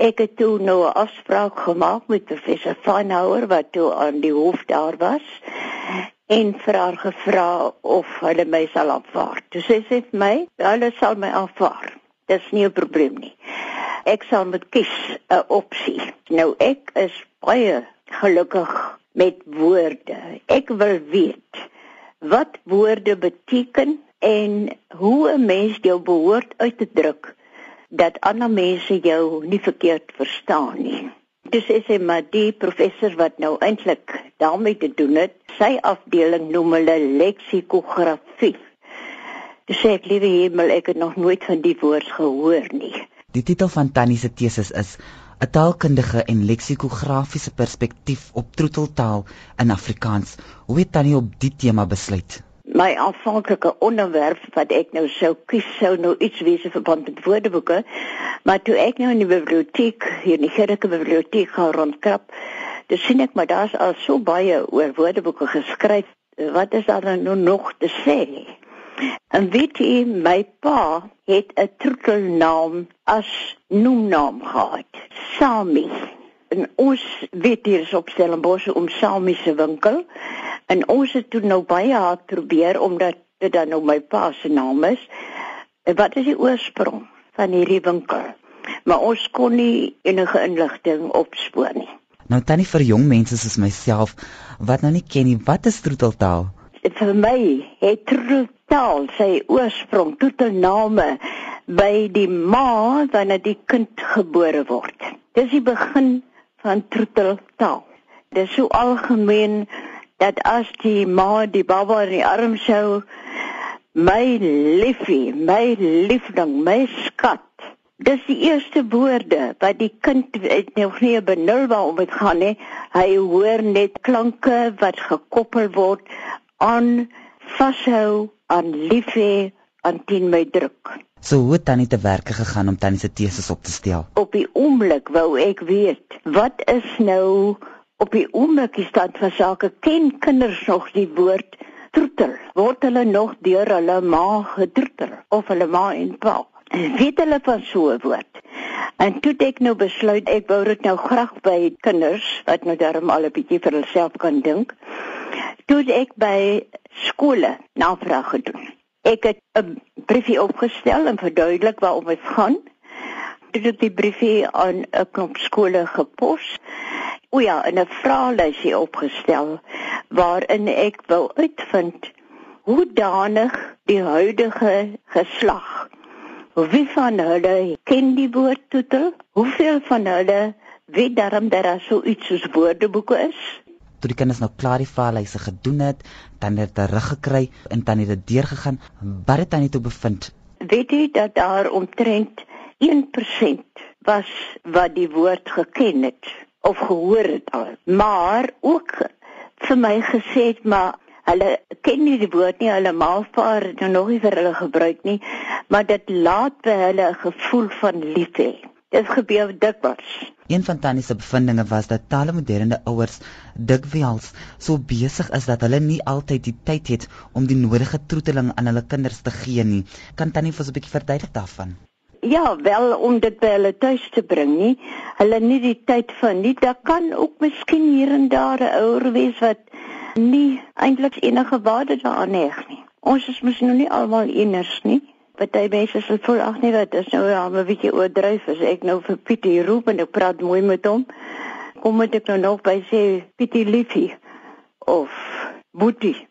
Ek het toe nou 'n afspraak gemaak met professor Vanhouer wat toe aan die hof daar was en vir haar gevra of hulle my sal aanvaar. Toe sê sy vir my, hulle sal my aanvaar. Dis nie 'n probleem nie. Ek sal moet kies 'n opsie. Nou ek is baie gelukkig met woorde. Ek wil weet wat woorde beteken en hoe 'n mens jou behoort uit te druk dat ander mense jou nie verkeerd verstaan nie. Dis is hy maar die professor wat nou eintlik daarmee te doen het. Sy afdeling noem hulle leksikografie. Dis ek liewe hemel, ek het nog nooit van die woord gehoor nie. Die titel van Tannie se teses is 'n taalkundige en leksikografiese perspektief op troeteltaal in Afrikaans. Hoe het Tannie op die tema besluit? My aanvanklike onderwerp wat ek nou sou kies sou nou iets wees in verband met woordeboeke. Maar toe ek nou in die biblioteek hier in die Gerike biblioteek gaan rondkrap, dan sien ek maar daar's al so baie oor woordeboeke geskryf. Wat is daar nou nog te sê? En weet jy, my pa het 'n troetelnaam as noemnaam gehad. Sami. En ons weet hier is op Stellenbosch om Sami se winkel. En ons het toe nou baie hard probeer omdat dit dan nou my pa se naam is. Wat is die oorsprong van hierdie winkel? Maar ons kon nie enige inligting opspoor nie. Nou tannie vir jong mense soos myself wat nou nie ken nie, wat is troeteltaal? Vir my het troeteltaal sy oorsprong, troetelname by die ma wanneer die kind gebore word. Dis die begin van troeteltaal. Dis so algemeen dat as die ma die baba in die arm sou my liefie, my liefding, my skat. Dis die eerste woorde wat die kind nog nie benul waar om dit gaan nie. Hy hoor net klanke wat gekoppel word aan vashou, aan liefie, aan teen my druk. So hoe het tannie te werk gegaan om tannie se teses op te stel? Op die oomblik wou ek weet, wat is nou op die oomblik die stand van sake ken kinders nog die woord troetel. Word hulle nog deur hulle ma getroetel of hulle ma en pa? Weet hulle van so 'n woord? En toe ek nou besluit ek wou dit nou graag by kinders wat nou daarom al 'n bietjie vir hulself kan dink toe ek by skole navraag gedoen. Ek het 'n briefie opgestel en verduidelik waaroor dit gaan Dit het die briefie aan 'n klomp skole gepos. O ja, 'n vraelysie opgestel waarin ek wou uitvind hoe danig die huidige geslag wie van hulle ken die woord toetel hoeveel van hulle weet daarom dat daar so iets soos woordeboeke is. Toe die kinders nou klaar die vraelyse gedoen het dan het hulle terug gekry en dan het dit deurgegaan wat het dan nie toe bevind? Weet jy dat daar omtrent 1% was wat die woord geken het of gehoor het al. Maar ook vir my gesê het maar hulle ken nie die woord nie, hulle maalvaar het nou nog nie vir hulle gebruik nie, maar dit laat by hulle 'n gevoel van liefde. Dit gebeur dikwels. Een van Tannie se bevindinge was dat talle moderne ouers dikwels so besig is dat hulle nie altyd die tyd het om die nodige troeteling aan hulle kinders te gee nie. Kan Tannie vir ons 'n bietjie verduidelik daarvan? Ja, wel om dit by hulle tuis te bring nie. Hulle nie die tyd van nie. Daar kan ook miskien hier en daar 'n ouer wees wat nie eintlik enige waarde daaraan heg nie. Ons is mos nou nie almal eners nie. Party mense sal voel ag nee, wat is nou ja, 'n bietjie oordryf as ek nou vir Pietie roep en ek praat mooi met hom. Kom moet ek nou nog by sê Pietie liefie of Boetie